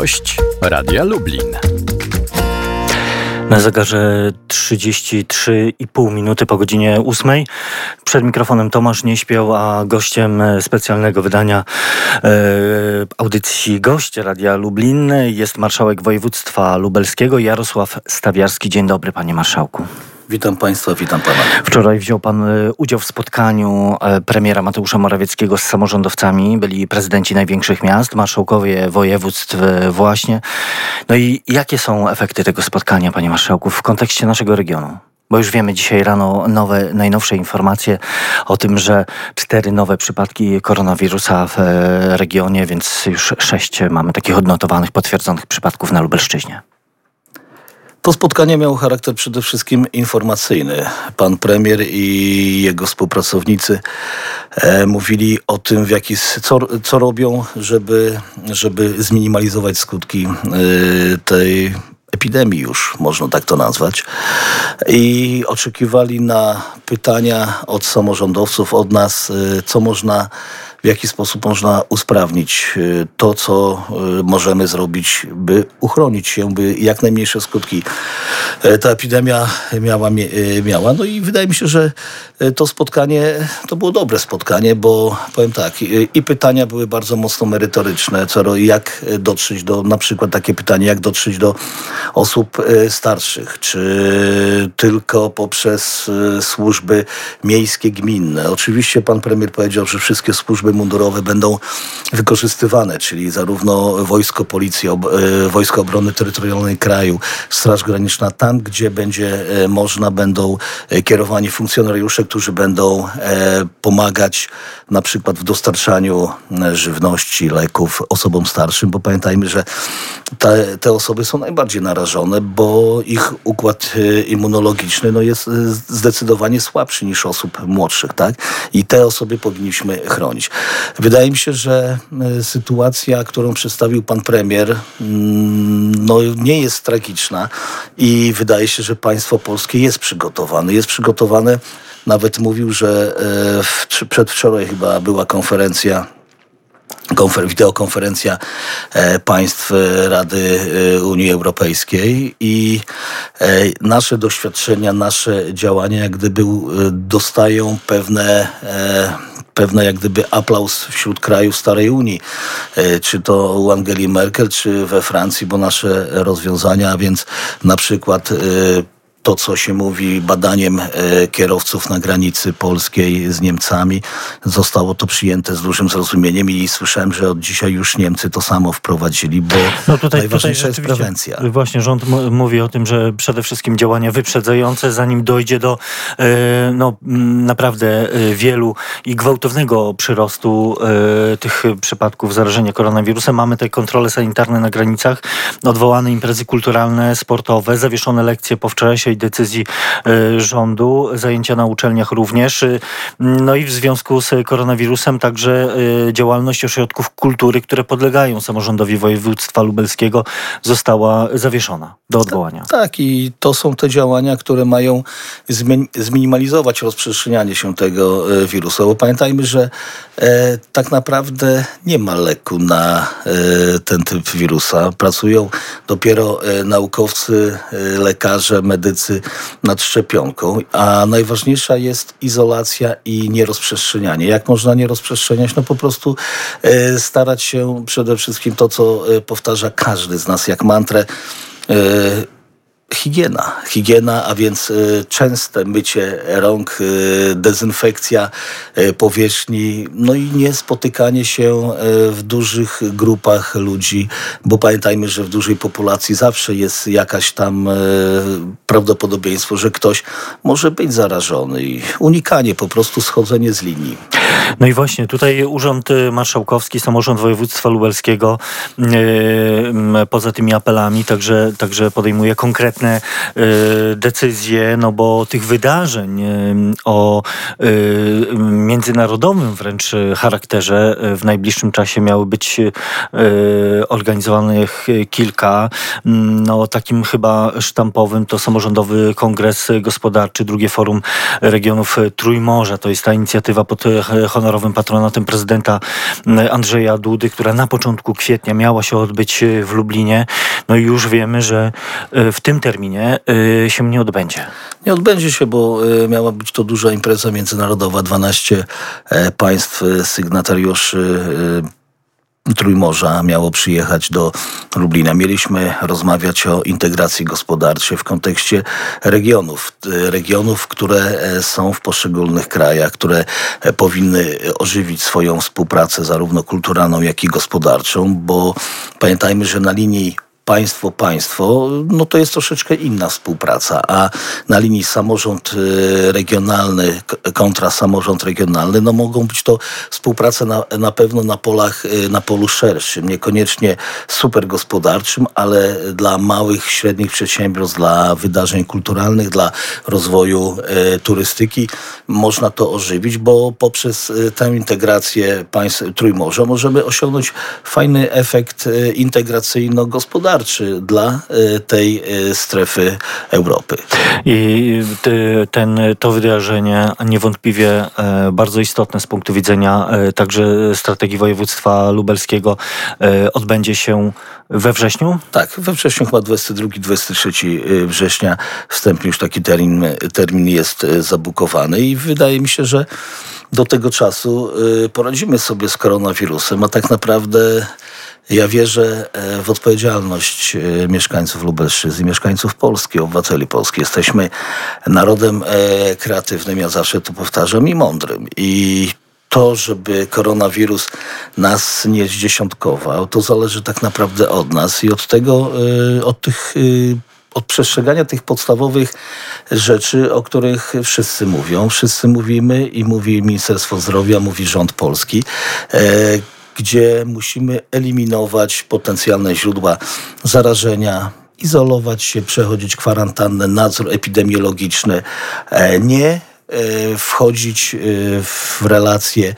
Gość Radia Lublin. Na zegarze 33,5 minuty po godzinie 8. Przed mikrofonem Tomasz nie śpiał, a gościem specjalnego wydania e, audycji Gość Radia Lublin jest marszałek województwa lubelskiego Jarosław Stawiarski. Dzień dobry, panie marszałku. Witam Państwa, witam Pana. Wczoraj wziął Pan e, udział w spotkaniu e, premiera Mateusza Morawieckiego z samorządowcami. Byli prezydenci największych miast, marszałkowie województw e, właśnie. No i jakie są efekty tego spotkania, Panie Marszałku, w kontekście naszego regionu? Bo już wiemy dzisiaj rano nowe, najnowsze informacje o tym, że cztery nowe przypadki koronawirusa w regionie, więc już sześć mamy takich odnotowanych, potwierdzonych przypadków na Lubelszczyźnie. To spotkanie miało charakter przede wszystkim informacyjny. Pan premier i jego współpracownicy e, mówili o tym, w jaki, co, co robią, żeby, żeby zminimalizować skutki e, tej epidemii już, można tak to nazwać. I oczekiwali na pytania od samorządowców, od nas, e, co można w jaki sposób można usprawnić y, to, co y, możemy zrobić, by uchronić się, by jak najmniejsze skutki ta epidemia miała. Miała. No i wydaje mi się, że to spotkanie to było dobre spotkanie, bo powiem tak, i pytania były bardzo mocno merytoryczne, co jak dotrzeć do, na przykład takie pytanie, jak dotrzeć do osób starszych, czy tylko poprzez służby miejskie, gminne. Oczywiście pan premier powiedział, że wszystkie służby mundurowe będą wykorzystywane, czyli zarówno wojsko, policja, e, wojsko obrony terytorialnej kraju, Straż Graniczna, tam gdzie będzie można, będą kierowani funkcjonariusze, którzy będą pomagać na przykład w dostarczaniu żywności, leków osobom starszym, bo pamiętajmy, że te, te osoby są najbardziej narażone, bo ich układ immunologiczny no, jest zdecydowanie słabszy niż osób młodszych, tak? I te osoby powinniśmy chronić. Wydaje mi się, że e, sytuacja, którą przedstawił pan premier, mm, no, nie jest tragiczna i wydaje się, że państwo polskie jest przygotowane. Jest przygotowane, nawet mówił, że e, przedwczoraj chyba była konferencja konfer wideokonferencja e, państw Rady Unii Europejskiej i nasze doświadczenia, nasze działania jak gdyby dostają pewne pewne jak gdyby aplauz wśród krajów Starej Unii, e, czy to u Angeli Merkel, czy we Francji, bo nasze rozwiązania, a więc na przykład e, to, co się mówi badaniem e, kierowców na granicy polskiej z Niemcami, zostało to przyjęte z dużym zrozumieniem i słyszałem, że od dzisiaj już Niemcy to samo wprowadzili, bo no tutaj, najważniejsza tutaj jest prewencja. Właśnie rząd mówi o tym, że przede wszystkim działania wyprzedzające, zanim dojdzie do e, no, naprawdę e, wielu i gwałtownego przyrostu tych przypadków zarażenia koronawirusem. Mamy te kontrole sanitarne na granicach, odwołane imprezy kulturalne, sportowe, zawieszone lekcje po wczorajszej dzisiejszej decyzji e, rządu, zajęcia na uczelniach również. E, no i w związku z koronawirusem także e, działalność ośrodków kultury, które podlegają samorządowi województwa lubelskiego została zawieszona do odwołania. Tak, tak i to są te działania, które mają zminimalizować rozprzestrzenianie się tego wirusa. Bo pamiętajmy, że tak naprawdę nie ma leku na ten typ wirusa. Pracują dopiero naukowcy, lekarze, medycy, nad szczepionką, a najważniejsza jest izolacja i nierozprzestrzenianie. Jak można nie rozprzestrzeniać? No po prostu e, starać się przede wszystkim to, co e, powtarza każdy z nas jak mantrę, e, higiena. Higiena, a więc y, częste mycie rąk, y, dezynfekcja y, powierzchni, no i nie spotykanie się w dużych grupach ludzi, bo pamiętajmy, że w dużej populacji zawsze jest jakaś tam prawdopodobieństwo, że ktoś może być zarażony i unikanie, po prostu schodzenie z linii. No i właśnie tutaj Urząd Marszałkowski, Samorząd Województwa Lubelskiego poza tymi apelami także, także podejmuje konkretne konkretne y, decyzje, no bo tych wydarzeń y, o y, międzynarodowym wręcz charakterze w najbliższym czasie miały być organizowanych kilka. No takim chyba sztampowym to samorządowy kongres gospodarczy, drugie forum regionów Trójmorza. To jest ta inicjatywa pod honorowym patronatem prezydenta Andrzeja Dudy, która na początku kwietnia miała się odbyć w Lublinie. No i już wiemy, że w tym terminie się nie odbędzie. Nie odbędzie się, bo miała być to duża impreza międzynarodowa. 12 państw sygnatariuszy Trójmorza miało przyjechać do Lublina. Mieliśmy rozmawiać o integracji gospodarczej w kontekście regionów. Regionów, które e, są w poszczególnych krajach, które e, powinny ożywić swoją współpracę zarówno kulturalną, jak i gospodarczą, bo pamiętajmy, że na linii państwo-państwo, no to jest troszeczkę inna współpraca, a na linii samorząd y, regionalny kontra samorząd regionalny, no mogą być to współprace na, na pewno na polach, y, na polu szerszym, niekoniecznie super gospodarczym, ale dla małych, średnich przedsiębiorstw, dla wydarzeń kulturalnych, dla rozwoju e, turystyki można to ożywić, bo poprzez tę integrację państw Trójmorza możemy osiągnąć fajny efekt integracyjno-gospodarczy wystarczy dla e, tej e, strefy Europy. I ten, to wydarzenie niewątpliwie e, bardzo istotne z punktu widzenia także strategii województwa lubelskiego odbędzie się we wrześniu? Tak, we wrześniu chyba 22-23 września wstępnie już taki termin, termin jest zabukowany i wydaje mi się, że do tego czasu poradzimy sobie z koronawirusem, a tak naprawdę ja wierzę e, w odpowiedzialność e, mieszkańców Lubelszczyzny, mieszkańców Polski, obywateli Polski. Jesteśmy narodem e, kreatywnym, ja zawsze to powtarzam, i mądrym. I to, żeby koronawirus nas nie zdziesiątkował, to zależy tak naprawdę od nas i od tego, od tych od przestrzegania tych podstawowych rzeczy, o których wszyscy mówią. Wszyscy mówimy i mówi Ministerstwo Zdrowia, mówi rząd polski gdzie musimy eliminować potencjalne źródła zarażenia, izolować się, przechodzić kwarantannę, nadzór epidemiologiczny, e, nie e, wchodzić e, w relacje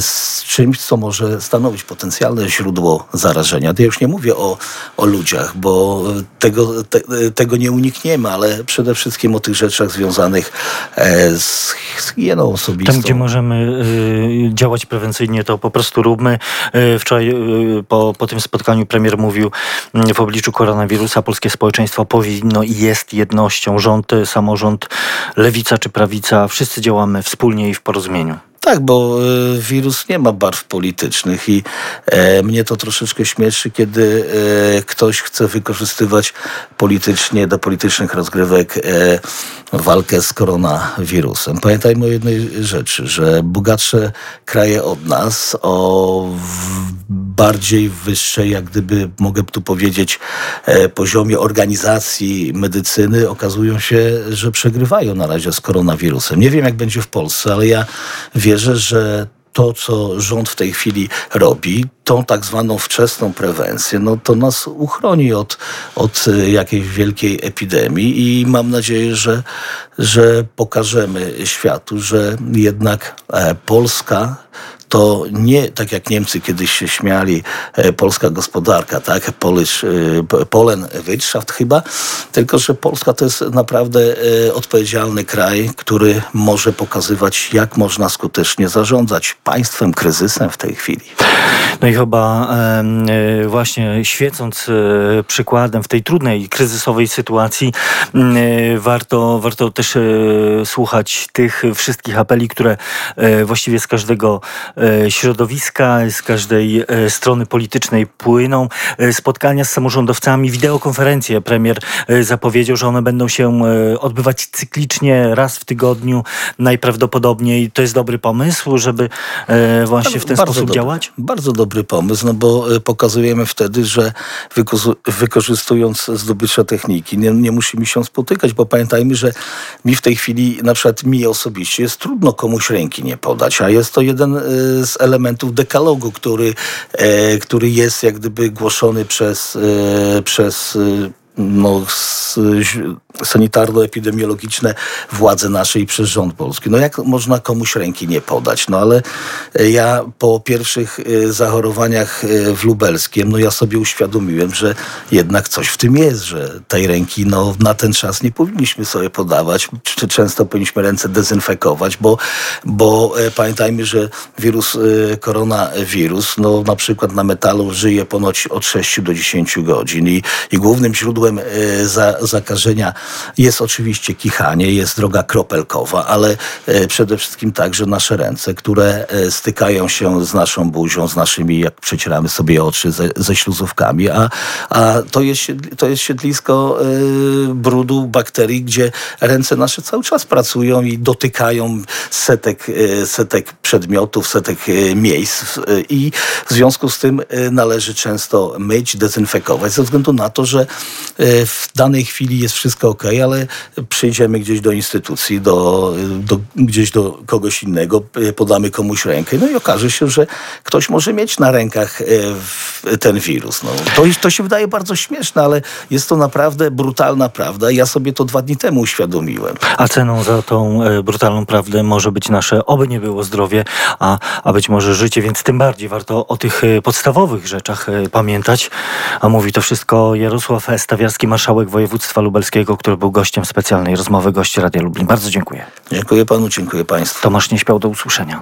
z czymś, co może stanowić potencjalne źródło zarażenia. Ja już nie mówię o, o ludziach, bo tego, te, tego nie unikniemy, ale przede wszystkim o tych rzeczach związanych e, z, z higieną osobistą. Tam, gdzie możemy y, działać prewencyjnie, to po prostu róbmy. Y, wczoraj y, po, po tym spotkaniu premier mówił, w obliczu koronawirusa polskie społeczeństwo powinno i jest jednością. Rząd, samorząd, lewica czy prawica, wszyscy działamy wspólnie i w porozumieniu. Tak, bo e, wirus nie ma barw politycznych i e, mnie to troszeczkę śmieszy, kiedy e, ktoś chce wykorzystywać politycznie do politycznych rozgrywek walkę z koronawirusem. Pamiętajmy o jednej rzeczy, że bogatsze kraje od nas o bardziej wyższej, jak gdyby mogę tu powiedzieć, e, poziomie organizacji medycyny okazują się, że przegrywają na razie z koronawirusem. Nie wiem, jak będzie w Polsce, ale ja wierzę, że to, co rząd w tej chwili robi, tą tak zwaną wczesną prewencję, no to nas uchroni od, od jakiejś wielkiej epidemii i mam nadzieję, że, że pokażemy światu, że jednak e, Polska to nie tak jak Niemcy kiedyś się śmiali, e, polska gospodarka, tak, Polish, e, Polen Wirtschaft chyba, tylko że Polska to jest naprawdę e, odpowiedzialny kraj, który może pokazywać, jak można skutecznie zarządzać państwem, kryzysem w tej chwili. No i chyba właśnie świecąc przykładem w tej trudnej, kryzysowej sytuacji, warto, warto też słuchać tych wszystkich apeli, które właściwie z każdego E, środowiska, z każdej e, strony politycznej płyną. E, spotkania z samorządowcami, wideokonferencje. Premier zapowiedział, że one będą się odbywać cyklicznie, raz w tygodniu najprawdopodobniej. To jest dobry pomysł, żeby właśnie w ten bardzo sposób dobry, działać? Bardzo dobry pomysł, no bo pokazujemy wtedy, że wykorzystując zdobycze techniki, nie, nie musimy się spotykać, bo pamiętajmy, że mi w tej chwili, na przykład mi osobiście, jest trudno komuś ręki nie podać, a jest to jeden z elementów dekalogu, który, e, który jest jak gdyby głoszony przez, e, przez e, no, sanitarno-epidemiologiczne władze nasze i przez rząd polski. No jak można komuś ręki nie podać? No ale e, ja po pierwszych e, zachorowaniach e, w Lubelskiem, no ja sobie uświadomiłem, że jednak coś w tym jest, że tej ręki no, na ten czas nie powinniśmy sobie podawać. Czy często powinniśmy ręce dezynfekować, bo, bo pamiętajmy, że wirus, koronawirus, no na przykład na metalu żyje ponoć od 6 do 10 godzin i, i głównym źródłem e, za, zakażenia. Jest oczywiście kichanie, jest droga kropelkowa, ale e, przede wszystkim także nasze ręce, które e, stykają się z naszą buzią, z naszymi, jak przecieramy sobie oczy ze, ze śluzówkami, a, a to, jest, to jest siedlisko brudu, bakterii, gdzie ręce nasze cały czas pracują i dotykają setek, setek przedmiotów, setek miejsc. I w związku z tym należy często myć, dezynfekować ze względu na to, że w danej chwili jest wszystko ok, ale przyjdziemy gdzieś do instytucji, do, do, gdzieś do kogoś innego, e, podamy komuś rękę, no i okaże się, że ktoś może mieć na rękach e, ten wirus. No, to, to się wydaje bardzo śmieszne, ale jest to naprawdę brutalna prawda. Ja sobie to dwa dni temu uświadomiłem. A ceną za tą e, brutalną prawdę może być nasze, oby nie było zdrowie, a, a być może życie, więc tym bardziej warto o tych e, podstawowych rzeczach e, pamiętać. A mówi to wszystko Jarosław Stawiarski, marszałek województwa lubelskiego, który był gościem specjalnej rozmowy, gości Radia Lublin. Bardzo dziękuję. Dziękuję panu, dziękuję państwu. Tomasz nie śpiał do usłyszenia.